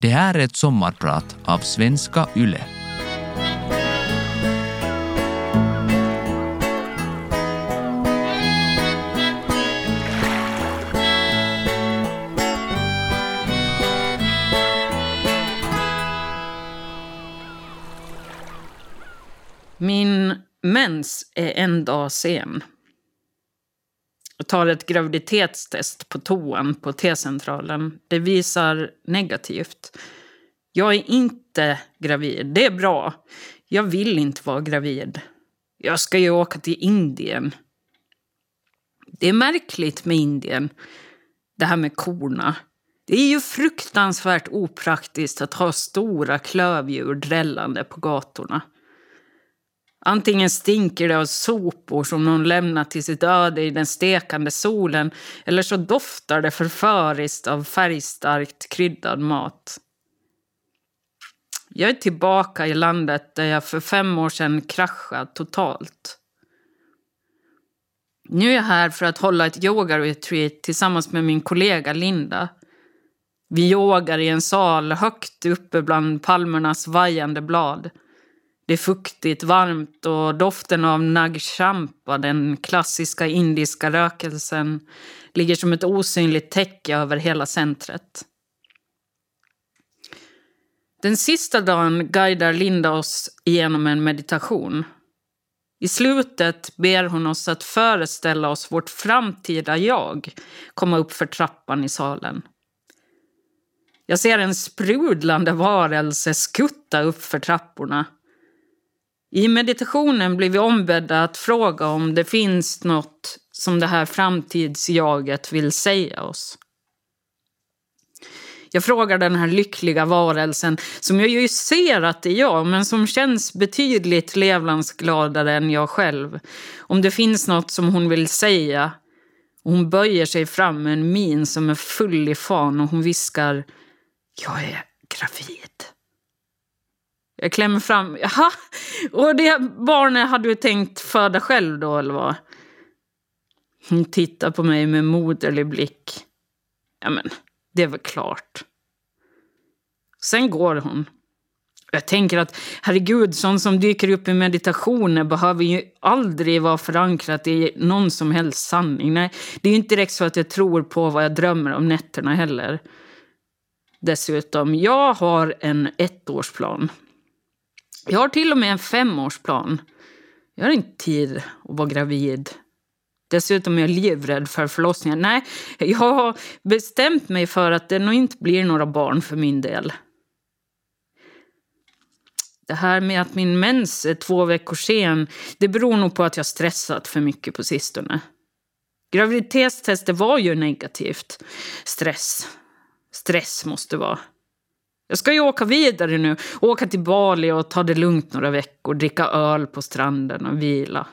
Det här är ett sommarprat av Svenska Yle. Min mens är en dag sen och tar ett graviditetstest på toan på T-centralen. Det visar negativt. Jag är inte gravid. Det är bra. Jag vill inte vara gravid. Jag ska ju åka till Indien. Det är märkligt med Indien, det här med korna. Det är ju fruktansvärt opraktiskt att ha stora klövdjur drällande på gatorna. Antingen stinker det av sopor som någon lämnat till sitt öde i den stekande solen eller så doftar det förföriskt av färgstarkt kryddad mat. Jag är tillbaka i landet där jag för fem år sedan kraschade totalt. Nu är jag här för att hålla ett yoga-retreat tillsammans med min kollega Linda. Vi yogar i en sal högt uppe bland palmernas vajande blad. Det är fuktigt, varmt och doften av nag champa, den klassiska indiska rökelsen, ligger som ett osynligt täcke över hela centret. Den sista dagen guidar Linda oss igenom en meditation. I slutet ber hon oss att föreställa oss vårt framtida jag komma upp för trappan i salen. Jag ser en sprudlande varelse skutta upp för trapporna. I meditationen blir vi ombedda att fråga om det finns något som det här framtidsjaget vill säga oss. Jag frågar den här lyckliga varelsen, som jag ju ser att det är jag, men som känns betydligt levnadsgladare än jag själv, om det finns något som hon vill säga. Och hon böjer sig fram med en min som är full i fan och hon viskar Jag är gravid. Jag klämmer fram. Jaha, och det barnet hade du tänkt föda själv då, eller vad? Hon tittar på mig med moderlig blick. Ja, men det är väl klart. Sen går hon. Jag tänker att herregud, sånt som dyker upp i meditationer behöver ju aldrig vara förankrat i någon som helst sanning. Nej, det är ju inte direkt så att jag tror på vad jag drömmer om nätterna heller. Dessutom, jag har en ettårsplan. Jag har till och med en femårsplan. Jag har inte tid att vara gravid. Dessutom är jag livrädd för förlossningen. Nej, jag har bestämt mig för att det nog inte blir några barn för min del. Det här med att min mens är två veckor sen, det beror nog på att jag stressat för mycket på sistone. Graviditetstestet var ju negativt. Stress. Stress måste vara. Jag ska ju åka vidare nu, åka till Bali och ta det lugnt några veckor, dricka öl på stranden och vila.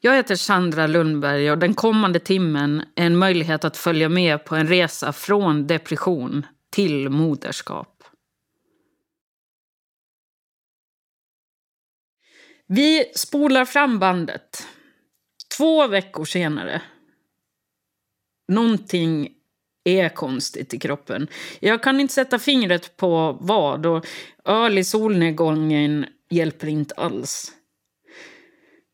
Jag heter Sandra Lundberg och den kommande timmen är en möjlighet att följa med på en resa från depression till moderskap. Vi spolar fram bandet. Två veckor senare. Någonting är konstigt i kroppen. Jag kan inte sätta fingret på vad och öl i solnedgången hjälper inte alls.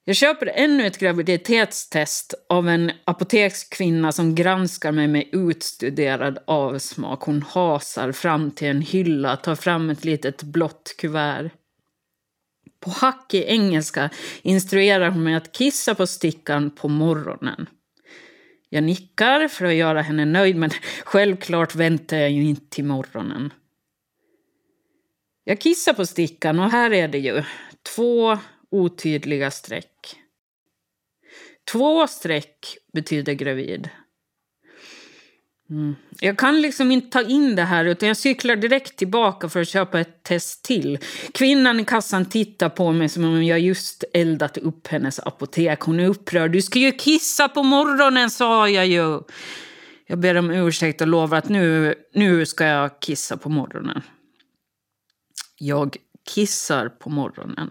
Jag köper ännu ett graviditetstest av en apotekskvinna som granskar mig med utstuderad avsmak. Hon hasar fram till en hylla, tar fram ett litet blått kuvert. På hackig engelska instruerar hon mig att kissa på stickan på morgonen. Jag nickar för att göra henne nöjd, men självklart väntar jag ju inte till morgonen. Jag kissar på stickan och här är det ju två otydliga streck. Två streck betyder gravid. Mm. Jag kan liksom inte ta in det här utan jag cyklar direkt tillbaka för att köpa ett test till. Kvinnan i kassan tittar på mig som om jag just eldat upp hennes apotek. Hon är upprörd. Du ska ju kissa på morgonen sa jag ju. Jag ber om ursäkt och lovar att nu, nu ska jag kissa på morgonen. Jag kissar på morgonen.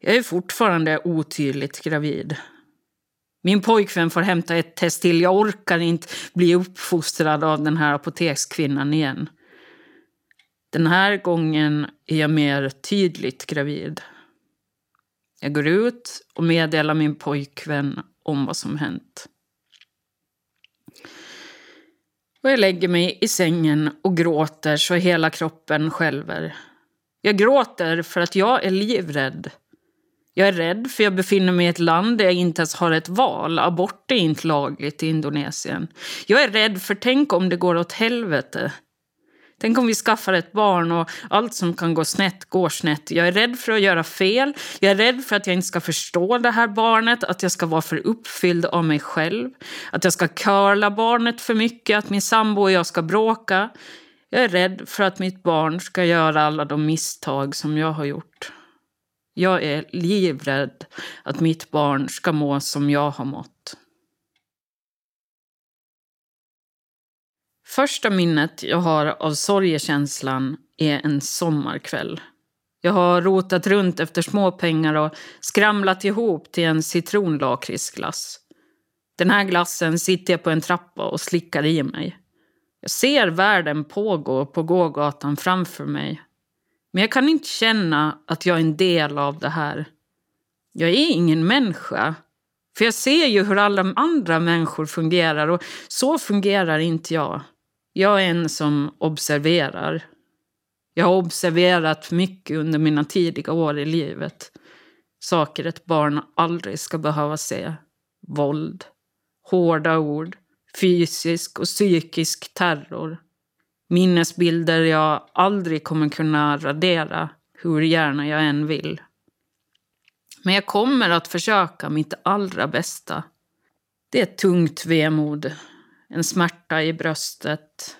Jag är fortfarande otydligt gravid. Min pojkvän får hämta ett test till. Jag orkar inte bli uppfostrad av den här apotekskvinnan igen. Den här gången är jag mer tydligt gravid. Jag går ut och meddelar min pojkvän om vad som hänt. Och jag lägger mig i sängen och gråter så hela kroppen skälver. Jag gråter för att jag är livrädd. Jag är rädd för jag befinner mig i ett land där jag inte ens har ett val. Abort är inte lagligt i Indonesien. Jag är rädd för tänk om det går åt helvete. Tänk om vi skaffar ett barn och allt som kan gå snett går snett. Jag är rädd för att göra fel. Jag är rädd för att jag inte ska förstå det här barnet, att jag ska vara för uppfylld av mig själv. Att jag ska curla barnet för mycket, att min sambo och jag ska bråka. Jag är rädd för att mitt barn ska göra alla de misstag som jag har gjort. Jag är livrädd att mitt barn ska må som jag har mått. Första minnet jag har av sorgekänslan är en sommarkväll. Jag har rotat runt efter småpengar och skramlat ihop till en citronlakritsglass. Den här glassen sitter jag på en trappa och slickar i mig. Jag ser världen pågå på gågatan framför mig. Men jag kan inte känna att jag är en del av det här. Jag är ingen människa. För jag ser ju hur alla andra människor fungerar och så fungerar inte jag. Jag är en som observerar. Jag har observerat mycket under mina tidiga år i livet. Saker ett barn aldrig ska behöva se. Våld, hårda ord, fysisk och psykisk terror. Minnesbilder jag aldrig kommer kunna radera, hur gärna jag än vill. Men jag kommer att försöka mitt allra bästa. Det är ett tungt vemod, en smärta i bröstet.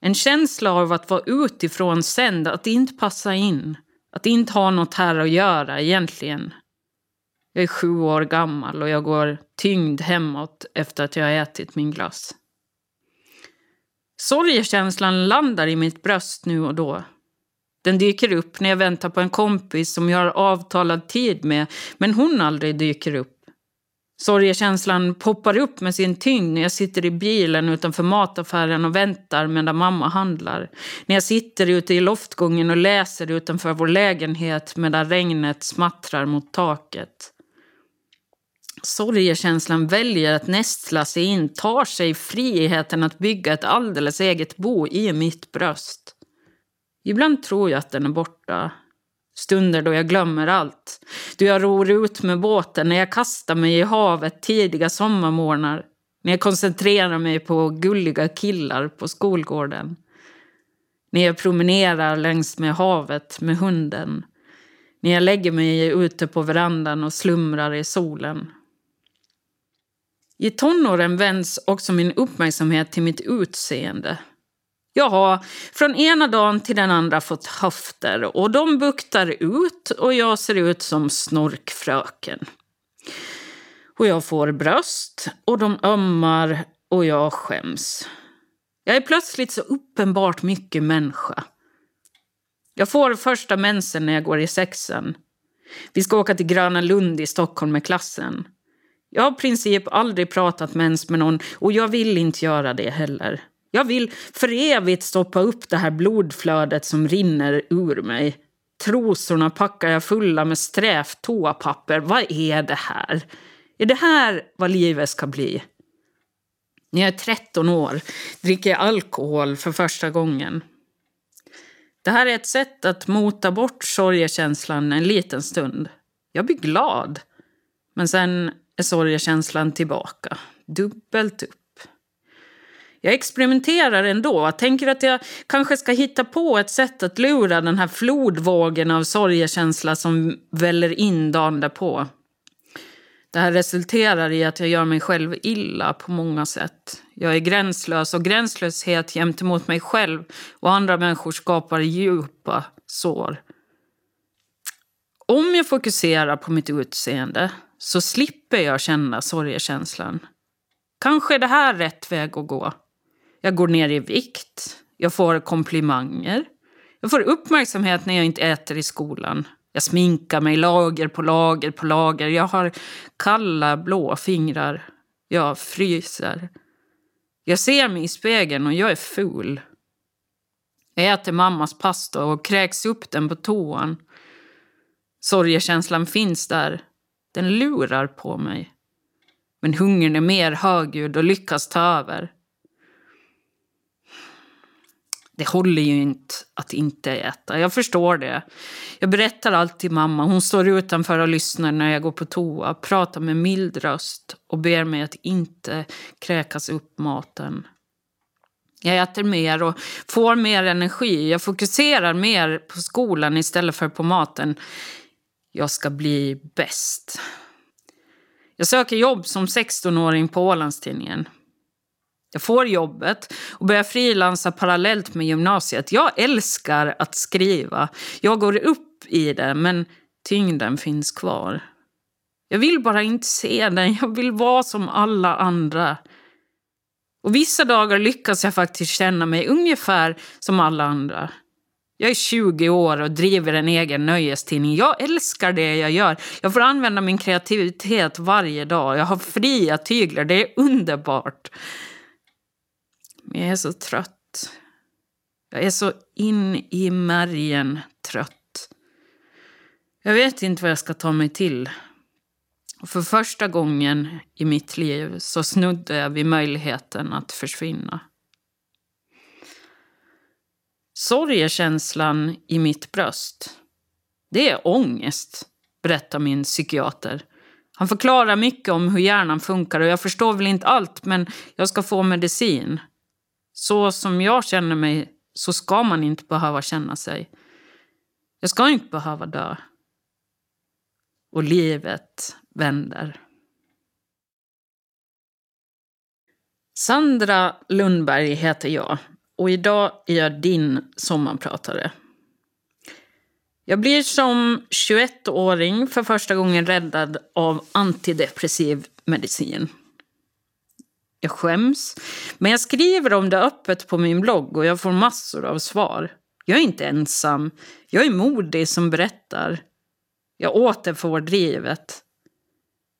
En känsla av att vara utifrån sänd, att inte passa in. Att inte ha något här att göra egentligen. Jag är sju år gammal och jag går tyngd hemåt efter att jag har ätit min glass. Sorgekänslan landar i mitt bröst nu och då. Den dyker upp när jag väntar på en kompis som jag har avtalad tid med, men hon aldrig dyker upp. Sorgekänslan poppar upp med sin tyngd när jag sitter i bilen utanför mataffären och väntar medan mamma handlar. När jag sitter ute i loftgången och läser utanför vår lägenhet medan regnet smattrar mot taket. Sorgekänslan väljer att nästla sig in, tar sig friheten att bygga ett alldeles eget bo i mitt bröst. Ibland tror jag att den är borta. Stunder då jag glömmer allt. Då jag ror ut med båten, när jag kastar mig i havet tidiga sommarmorgnar. När jag koncentrerar mig på gulliga killar på skolgården. När jag promenerar längs med havet med hunden. När jag lägger mig ute på verandan och slumrar i solen. I tonåren vänds också min uppmärksamhet till mitt utseende. Jag har från ena dagen till den andra fått höfter och de buktar ut och jag ser ut som snorkfröken. Och jag får bröst och de ömmar och jag skäms. Jag är plötsligt så uppenbart mycket människa. Jag får första mensen när jag går i sexan. Vi ska åka till Gröna Lund i Stockholm med klassen. Jag har i princip aldrig pratat mens med någon och jag vill inte göra det heller. Jag vill för evigt stoppa upp det här blodflödet som rinner ur mig. Trosorna packar jag fulla med strävt toapapper. Vad är det här? Är det här vad livet ska bli? När jag är 13 år dricker jag alkohol för första gången. Det här är ett sätt att mota bort sorgekänslan en liten stund. Jag blir glad. Men sen är sorgekänslan tillbaka. Dubbelt upp. Jag experimenterar ändå. Tänker att jag kanske ska hitta på ett sätt att lura den här flodvågen av sorgekänsla som väller in dagen därpå. Det här resulterar i att jag gör mig själv illa på många sätt. Jag är gränslös och gränslöshet gentemot mig själv och andra människor skapar djupa sår. Om jag fokuserar på mitt utseende så slipper jag känna sorgekänslan. Kanske är det här rätt väg att gå. Jag går ner i vikt. Jag får komplimanger. Jag får uppmärksamhet när jag inte äter i skolan. Jag sminkar mig lager på lager på lager. Jag har kalla blå fingrar. Jag fryser. Jag ser mig i spegeln och jag är ful. Jag äter mammas pasta och kräks upp den på toan. Sorgekänslan finns där. Den lurar på mig. Men hungern är mer högljudd och lyckas ta över. Det håller ju inte att inte äta. Jag förstår det. Jag berättar allt till mamma. Hon står utanför och lyssnar när jag går på toa, pratar med mild röst och ber mig att inte kräkas upp maten. Jag äter mer och får mer energi. Jag fokuserar mer på skolan istället för på maten. Jag ska bli bäst. Jag söker jobb som 16-åring på Ålandstidningen. Jag får jobbet och börjar frilansa parallellt med gymnasiet. Jag älskar att skriva. Jag går upp i det, men tyngden finns kvar. Jag vill bara inte se den. Jag vill vara som alla andra. Och vissa dagar lyckas jag faktiskt känna mig ungefär som alla andra. Jag är 20 år och driver en egen nöjestidning. Jag älskar det jag gör. Jag får använda min kreativitet varje dag. Jag har fria tyglar. Det är underbart. Men jag är så trött. Jag är så in i märgen trött. Jag vet inte vad jag ska ta mig till. Och för första gången i mitt liv så snuddar jag vid möjligheten att försvinna. Sorgekänslan i mitt bröst, det är ångest, berättar min psykiater. Han förklarar mycket om hur hjärnan funkar och jag förstår väl inte allt men jag ska få medicin. Så som jag känner mig så ska man inte behöva känna sig. Jag ska inte behöva dö. Och livet vänder. Sandra Lundberg heter jag och idag är jag din sommarpratare. Jag blir som 21-åring för första gången räddad av antidepressiv medicin. Jag skäms, men jag skriver om det öppet på min blogg och jag får massor av svar. Jag är inte ensam. Jag är modig som berättar. Jag återfår drivet.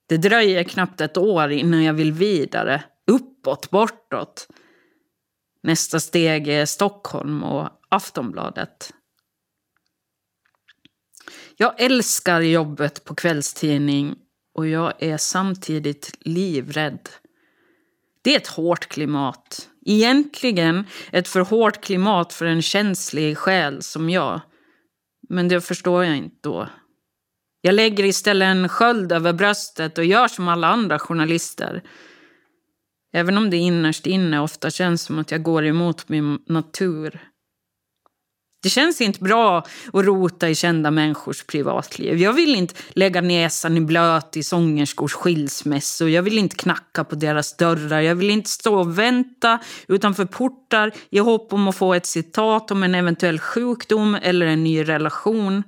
Det dröjer knappt ett år innan jag vill vidare. Uppåt, bortåt. Nästa steg är Stockholm och Aftonbladet. Jag älskar jobbet på kvällstidning och jag är samtidigt livrädd. Det är ett hårt klimat. Egentligen ett för hårt klimat för en känslig själ som jag. Men det förstår jag inte då. Jag lägger istället en sköld över bröstet och gör som alla andra journalister. Även om det innerst inne ofta känns som att jag går emot min natur. Det känns inte bra att rota i kända människors privatliv. Jag vill inte lägga näsan i blöt i sångerskors skilsmässor. Jag vill inte knacka på deras dörrar. Jag vill inte stå och vänta utanför portar i hopp om att få ett citat om en eventuell sjukdom eller en ny relation.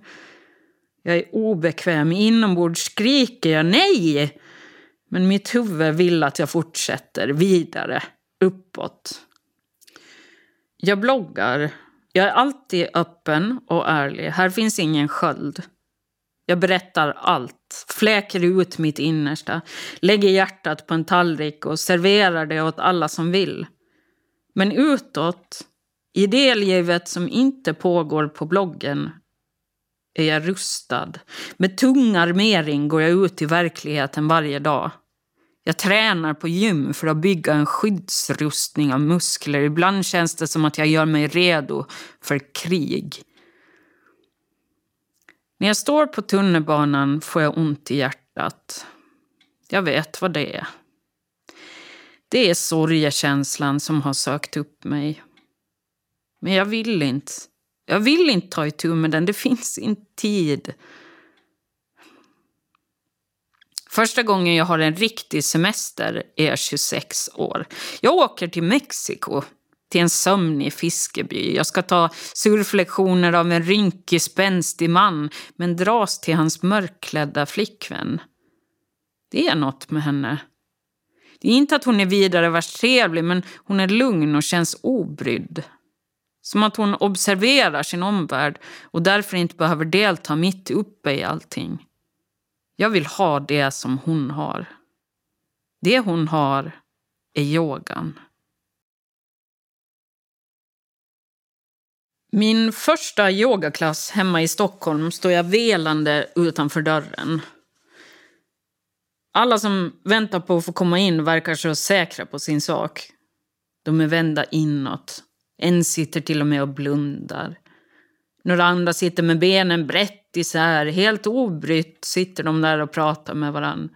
Jag är obekväm. Inombords skriker jag nej. Men mitt huvud vill att jag fortsätter vidare, uppåt. Jag bloggar. Jag är alltid öppen och ärlig. Här finns ingen sköld. Jag berättar allt, fläker ut mitt innersta, lägger hjärtat på en tallrik och serverar det åt alla som vill. Men utåt, i det livet som inte pågår på bloggen, är jag rustad. Med tung armering går jag ut i verkligheten varje dag. Jag tränar på gym för att bygga en skyddsrustning av muskler. Ibland känns det som att jag gör mig redo för krig. När jag står på tunnelbanan får jag ont i hjärtat. Jag vet vad det är. Det är sorgekänslan som har sökt upp mig. Men jag vill inte. Jag vill inte ta itu med den. Det finns inte tid. Första gången jag har en riktig semester är jag 26 år. Jag åker till Mexiko, till en sömnig fiskeby. Jag ska ta surflektioner av en rynkig, spänstig man men dras till hans mörkklädda flickvän. Det är något med henne. Det är inte att hon är vidare vars trevlig, men hon är lugn och känns obrydd. Som att hon observerar sin omvärld och därför inte behöver delta mitt uppe i allting. Jag vill ha det som hon har. Det hon har är yogan. Min första yogaklass hemma i Stockholm står jag velande utanför dörren. Alla som väntar på att få komma in verkar så säkra på sin sak. De är vända inåt. En sitter till och med och blundar. Några andra sitter med benen brett isär. Helt obrytt sitter de där och pratar med varann.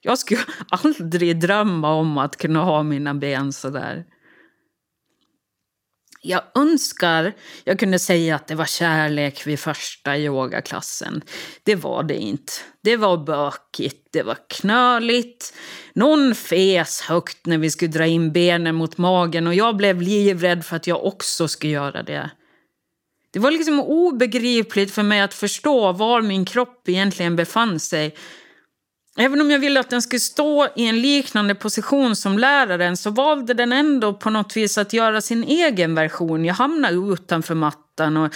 Jag skulle aldrig drömma om att kunna ha mina ben så där. Jag önskar jag kunde säga att det var kärlek vid första yogaklassen. Det var det inte. Det var bökigt, det var knöligt. Någon fes högt när vi skulle dra in benen mot magen och jag blev livrädd för att jag också skulle göra det. Det var liksom obegripligt för mig att förstå var min kropp egentligen befann sig Även om jag ville att den skulle stå i en liknande position som läraren så valde den ändå på något vis att göra sin egen version. Jag hamnade utanför mattan och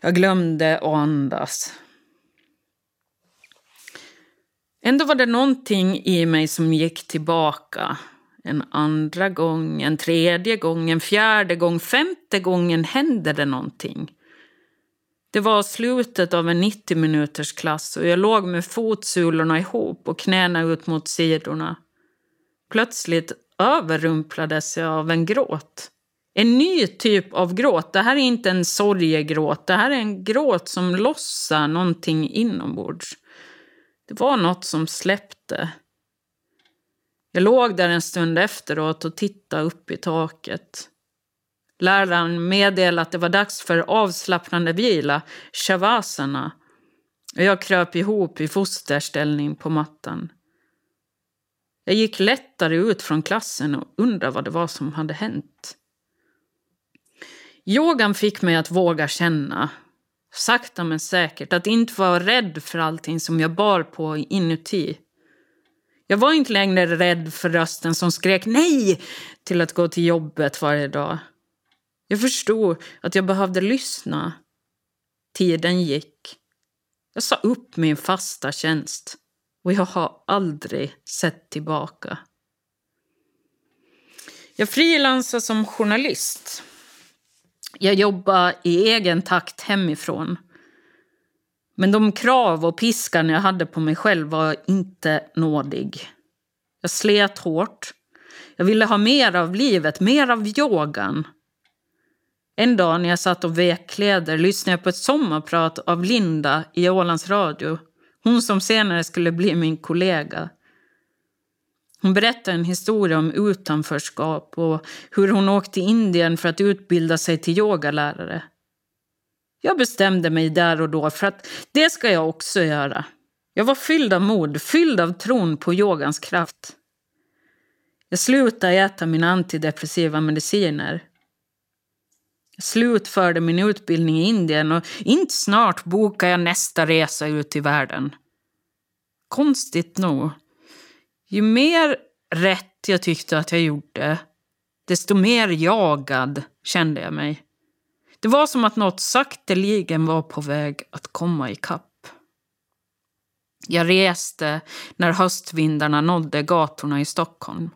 jag glömde att andas. Ändå var det någonting i mig som gick tillbaka. En andra gång, en tredje gång, en fjärde gång, femte gången hände det någonting. Det var slutet av en 90 minuters klass och jag låg med fotsulorna ihop och knäna ut mot sidorna. Plötsligt överrumplades jag av en gråt. En ny typ av gråt. Det här är inte en sorgegråt. Det här är en gråt som lossar någonting inombords. Det var något som släppte. Jag låg där en stund efteråt och tittade upp i taket. Läraren meddelade att det var dags för avslappnande vila, shavasana. Och jag kröp ihop i fosterställning på mattan. Jag gick lättare ut från klassen och undrade vad det var som hade hänt. Yogan fick mig att våga känna, sakta men säkert, att inte vara rädd för allting som jag bar på inuti. Jag var inte längre rädd för rösten som skrek nej till att gå till jobbet varje dag. Jag förstod att jag behövde lyssna. Tiden gick. Jag sa upp min fasta tjänst och jag har aldrig sett tillbaka. Jag frilansar som journalist. Jag jobbar i egen takt hemifrån. Men de krav och piskan jag hade på mig själv var inte nådig. Jag slet hårt. Jag ville ha mer av livet, mer av yogan. En dag när jag satt och vek kläder lyssnade jag på ett sommarprat av Linda i Ålands Radio. Hon som senare skulle bli min kollega. Hon berättade en historia om utanförskap och hur hon åkte till Indien för att utbilda sig till yogalärare. Jag bestämde mig där och då för att det ska jag också göra. Jag var fylld av mod, fylld av tron på yogans kraft. Jag slutade äta mina antidepressiva mediciner slutförde min utbildning i Indien och inte snart bokade jag nästa resa ut i världen. Konstigt nog, ju mer rätt jag tyckte att jag gjorde, desto mer jagad kände jag mig. Det var som att något sakteligen var på väg att komma ikapp. Jag reste när höstvindarna nådde gatorna i Stockholm.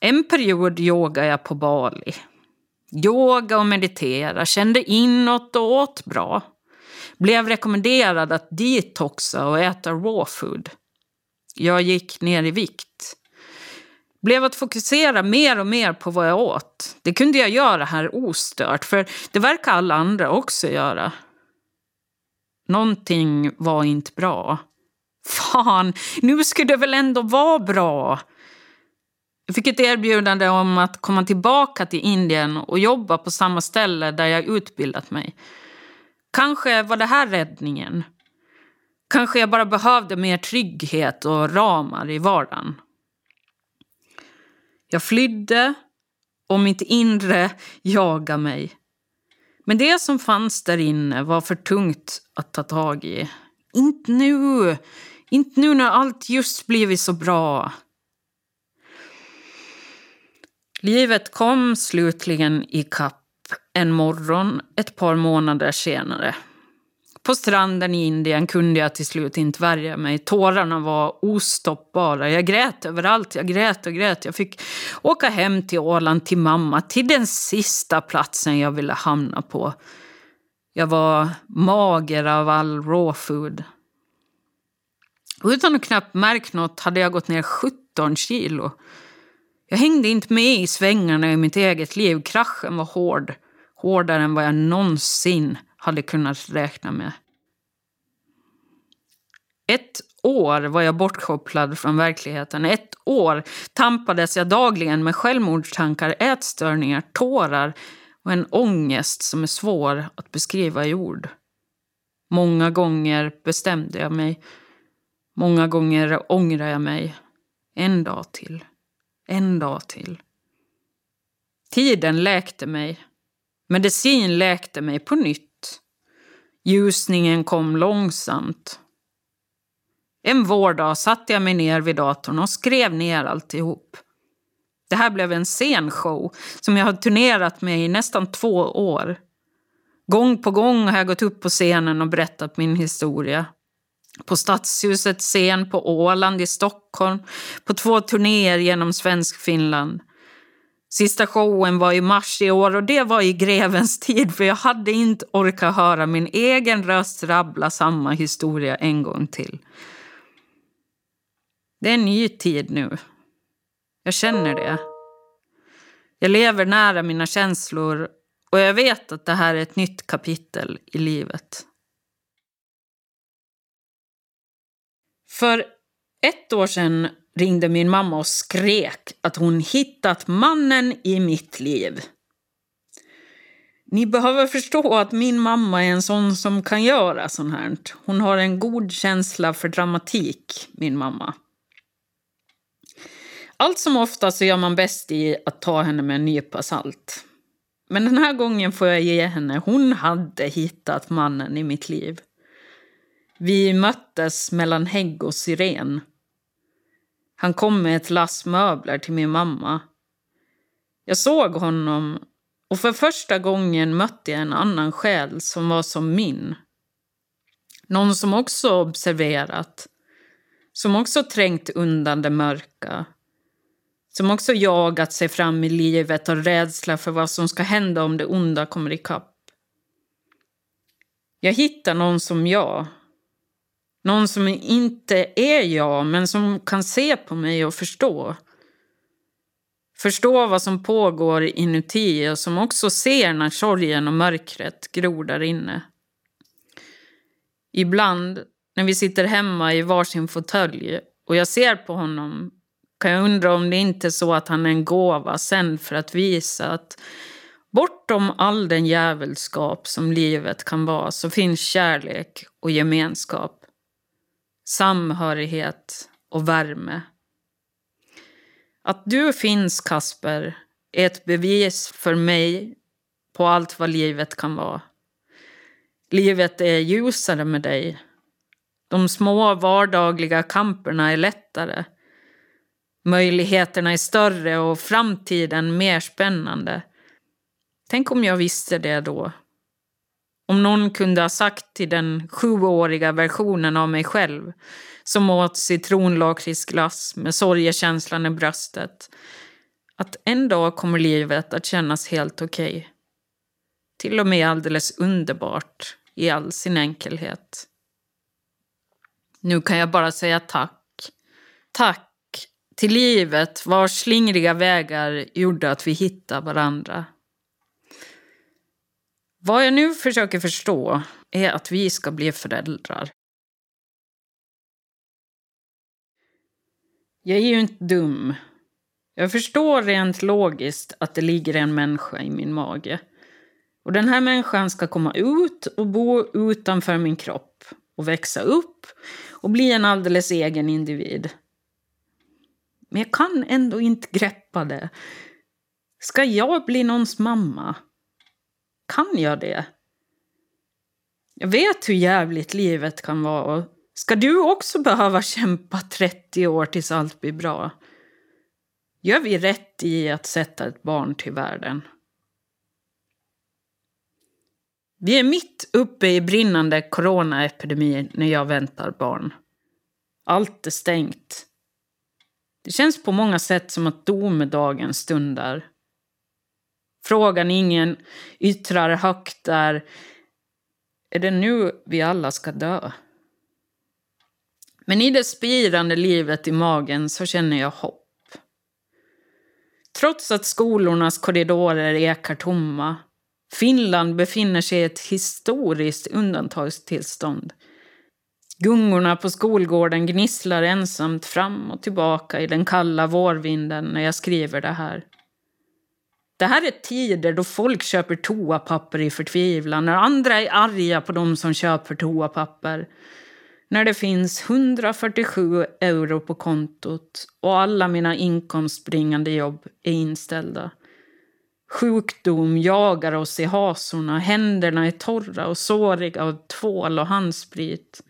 En period yogade jag på Bali Yoga och meditera, kände inåt och åt bra. Blev rekommenderad att detoxa och äta raw food. Jag gick ner i vikt. Blev att fokusera mer och mer på vad jag åt. Det kunde jag göra här ostört, för det verkar alla andra också göra. Någonting var inte bra. Fan, nu skulle det väl ändå vara bra? Jag fick ett erbjudande om att komma tillbaka till Indien och jobba på samma ställe där jag utbildat mig. Kanske var det här räddningen. Kanske jag bara behövde mer trygghet och ramar i vardagen. Jag flydde och mitt inre jagade mig. Men det som fanns där inne var för tungt att ta tag i. Inte nu! Inte nu när allt just blivit så bra. Livet kom slutligen i kapp en morgon ett par månader senare. På stranden i Indien kunde jag till slut inte värja mig. Tårarna var ostoppbara. Jag grät överallt. Jag grät och grät. Jag fick åka hem till Åland, till mamma, till den sista platsen jag ville hamna på. Jag var mager av all raw food. Utan att knappt märka något hade jag gått ner 17 kilo. Jag hängde inte med i svängarna i mitt eget liv. Kraschen var hård. Hårdare än vad jag någonsin hade kunnat räkna med. Ett år var jag bortkopplad från verkligheten. Ett år tampades jag dagligen med självmordstankar, ätstörningar, tårar och en ångest som är svår att beskriva i ord. Många gånger bestämde jag mig. Många gånger ångrar jag mig. En dag till. En dag till. Tiden läkte mig. Medicin läkte mig på nytt. Ljusningen kom långsamt. En vårdag satte jag mig ner vid datorn och skrev ner alltihop. Det här blev en scenshow som jag har turnerat med i nästan två år. Gång på gång har jag gått upp på scenen och berättat min historia. På Stadshusets scen på Åland i Stockholm, på två turnéer genom Svensk-Finland. Sista showen var i mars i år och det var i grevens tid för jag hade inte orkat höra min egen röst rabbla samma historia en gång till. Det är en ny tid nu. Jag känner det. Jag lever nära mina känslor och jag vet att det här är ett nytt kapitel i livet. För ett år sedan ringde min mamma och skrek att hon hittat mannen i mitt liv. Ni behöver förstå att min mamma är en sån som kan göra sånt här. Hon har en god känsla för dramatik, min mamma. Allt som ofta så gör man bäst i att ta henne med en nypa salt. Men den här gången får jag ge henne, hon hade hittat mannen i mitt liv. Vi möttes mellan hägg och syren. Han kom med ett lass möbler till min mamma. Jag såg honom och för första gången mötte jag en annan själ som var som min. Någon som också observerat, som också trängt undan det mörka som också jagat sig fram i livet av rädsla för vad som ska hända om det onda kommer ikapp. Jag hittar någon som jag. Någon som inte är jag, men som kan se på mig och förstå. Förstå vad som pågår inuti och som också ser när sorgen och mörkret gror där inne. Ibland, när vi sitter hemma i varsin fåtölj och jag ser på honom kan jag undra om det inte är så att han är en gåva sen för att visa att bortom all den djävulskap som livet kan vara så finns kärlek och gemenskap. Samhörighet och värme. Att du finns, Kasper, är ett bevis för mig på allt vad livet kan vara. Livet är ljusare med dig. De små vardagliga kamperna är lättare. Möjligheterna är större och framtiden mer spännande. Tänk om jag visste det då. Om någon kunde ha sagt till den sjuåriga versionen av mig själv som åt citronlakritsglass med sorgekänslan i bröstet att en dag kommer livet att kännas helt okej. Okay. Till och med alldeles underbart i all sin enkelhet. Nu kan jag bara säga tack. Tack till livet vars slingriga vägar gjorde att vi hittade varandra. Vad jag nu försöker förstå är att vi ska bli föräldrar. Jag är ju inte dum. Jag förstår rent logiskt att det ligger en människa i min mage. Och den här människan ska komma ut och bo utanför min kropp och växa upp och bli en alldeles egen individ. Men jag kan ändå inte greppa det. Ska jag bli någons mamma? Kan jag det? Jag vet hur jävligt livet kan vara. Ska du också behöva kämpa 30 år tills allt blir bra? Gör vi rätt i att sätta ett barn till världen? Vi är mitt uppe i brinnande coronaepidemi när jag väntar barn. Allt är stängt. Det känns på många sätt som att domedagen stundar. Frågan ingen yttrar högt är är det nu vi alla ska dö? Men i det spirande livet i magen så känner jag hopp. Trots att skolornas korridorer ekar tomma Finland befinner sig i ett historiskt undantagstillstånd. Gungorna på skolgården gnisslar ensamt fram och tillbaka i den kalla vårvinden när jag skriver det här. Det här är tider då folk köper toapapper i förtvivlan, när andra är arga på de som köper toapapper. När det finns 147 euro på kontot och alla mina inkomstbringande jobb är inställda. Sjukdom jagar oss i hasorna, händerna är torra och såriga av tvål och handsprit.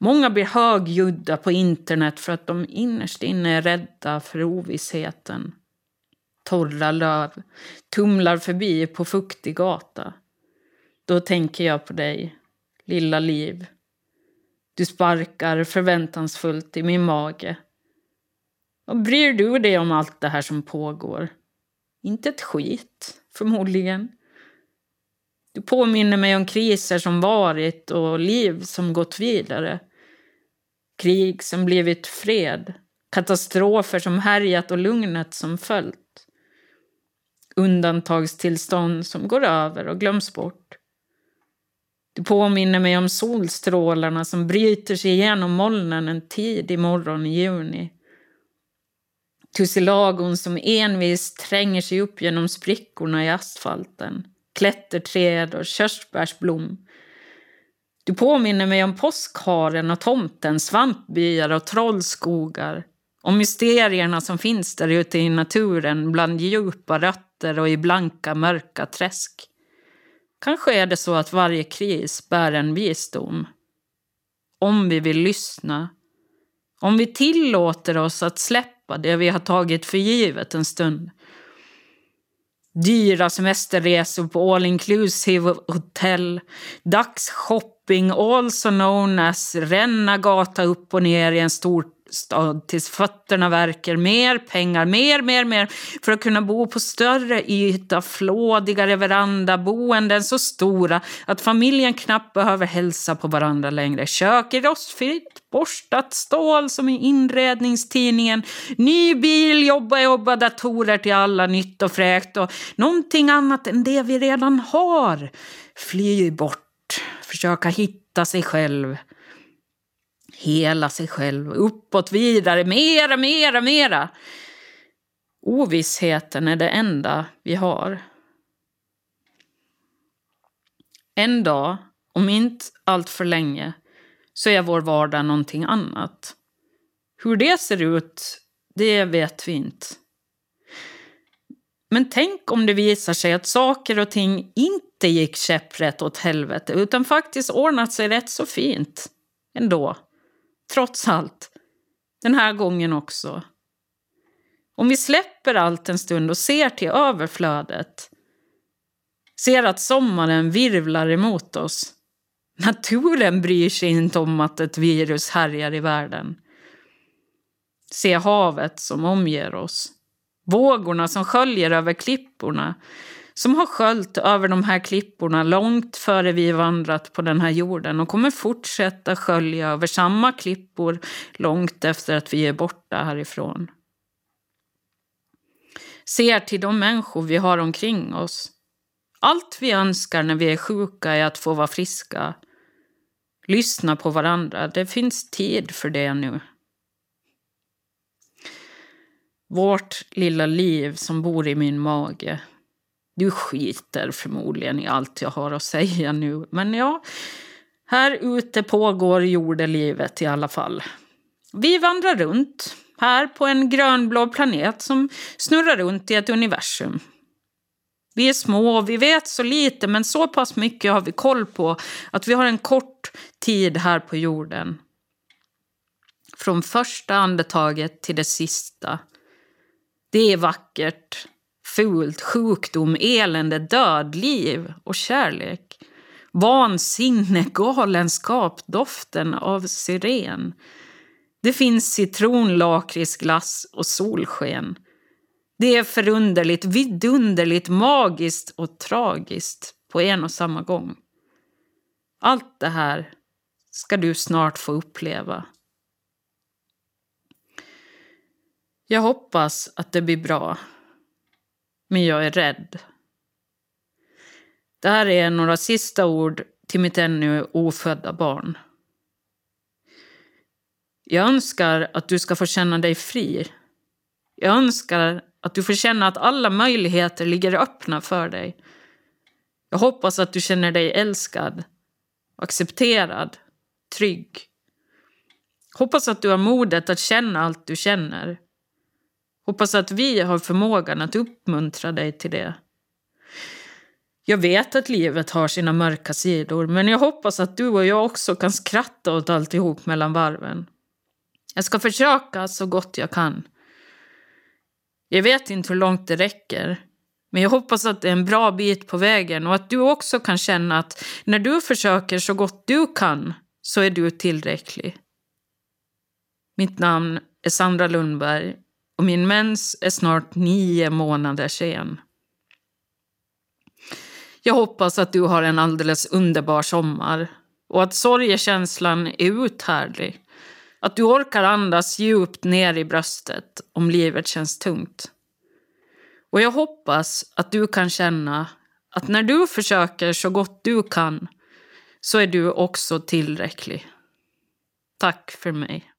Många blir högljudda på internet för att de innerst inne är rädda för ovissheten. Torra löv tumlar förbi på fuktig gata. Då tänker jag på dig, lilla liv. Du sparkar förväntansfullt i min mage. Vad bryr du dig om allt det här som pågår? Inte ett skit, förmodligen. Du påminner mig om kriser som varit och liv som gått vidare. Krig som blivit fred. Katastrofer som härjat och lugnet som följt. Undantagstillstånd som går över och glöms bort. Du påminner mig om solstrålarna som bryter sig igenom molnen en tidig morgon i juni. Tussilagon som envist tränger sig upp genom sprickorna i asfalten. Klätterträd och körsbärsblom. Du påminner mig om påskharen och tomten, svampbyar och trollskogar. Om mysterierna som finns där ute i naturen bland djupa rötter och i blanka mörka träsk. Kanske är det så att varje kris bär en visdom. Om vi vill lyssna. Om vi tillåter oss att släppa det vi har tagit för givet en stund. Dyra semesterresor på all inclusive hotell, dagsshopping also known as ränna gata upp och ner i en stor stad tills fötterna verkar. Mer pengar, mer, mer, mer för att kunna bo på större yta, flådigare veranda, boenden så stora att familjen knappt behöver hälsa på varandra längre. Kök i rostfritt, borstat stål som i inredningstidningen. Ny bil, jobba, jobba, datorer till alla, nytt och fräkt och någonting annat än det vi redan har. Fly bort, försöka hitta sig själv hela sig själv, uppåt, vidare, mera, mera, mera. Ovissheten är det enda vi har. En dag, om inte allt för länge, så är vår vardag någonting annat. Hur det ser ut, det vet vi inte. Men tänk om det visar sig att saker och ting inte gick käpprätt åt helvete utan faktiskt ordnat sig rätt så fint ändå. Trots allt. Den här gången också. Om vi släpper allt en stund och ser till överflödet. Ser att sommaren virvlar emot oss. Naturen bryr sig inte om att ett virus härjar i världen. Se havet som omger oss. Vågorna som sköljer över klipporna som har sköljt över de här klipporna långt före vi vandrat på den här jorden och kommer fortsätta skölja över samma klippor långt efter att vi är borta härifrån. Ser till de människor vi har omkring oss. Allt vi önskar när vi är sjuka är att få vara friska. Lyssna på varandra. Det finns tid för det nu. Vårt lilla liv som bor i min mage du skiter förmodligen i allt jag har att säga nu. Men ja, här ute pågår jordelivet i alla fall. Vi vandrar runt här på en grönblå planet som snurrar runt i ett universum. Vi är små och vi vet så lite men så pass mycket har vi koll på att vi har en kort tid här på jorden. Från första andetaget till det sista Det är vackert, fult, sjukdom, elände, död, liv och kärlek. Vansinne, galenskap, doften av siren. Det finns citron, lakritsglass och solsken. Det är förunderligt, vidunderligt, magiskt och tragiskt på en och samma gång. Allt det här ska du snart få uppleva. Jag hoppas att det blir bra. Men jag är rädd. Det här är några sista ord till mitt ännu ofödda barn. Jag önskar att du ska få känna dig fri. Jag önskar att du får känna att alla möjligheter ligger öppna för dig. Jag hoppas att du känner dig älskad, accepterad, trygg. Hoppas att du har modet att känna allt du känner. Hoppas att vi har förmågan att uppmuntra dig till det. Jag vet att livet har sina mörka sidor, men jag hoppas att du och jag också kan skratta åt alltihop mellan varven. Jag ska försöka så gott jag kan. Jag vet inte hur långt det räcker, men jag hoppas att det är en bra bit på vägen och att du också kan känna att när du försöker så gott du kan så är du tillräcklig. Mitt namn är Sandra Lundberg och min mens är snart nio månader sen. Jag hoppas att du har en alldeles underbar sommar och att sorgekänslan är uthärdlig. Att du orkar andas djupt ner i bröstet om livet känns tungt. Och jag hoppas att du kan känna att när du försöker så gott du kan så är du också tillräcklig. Tack för mig.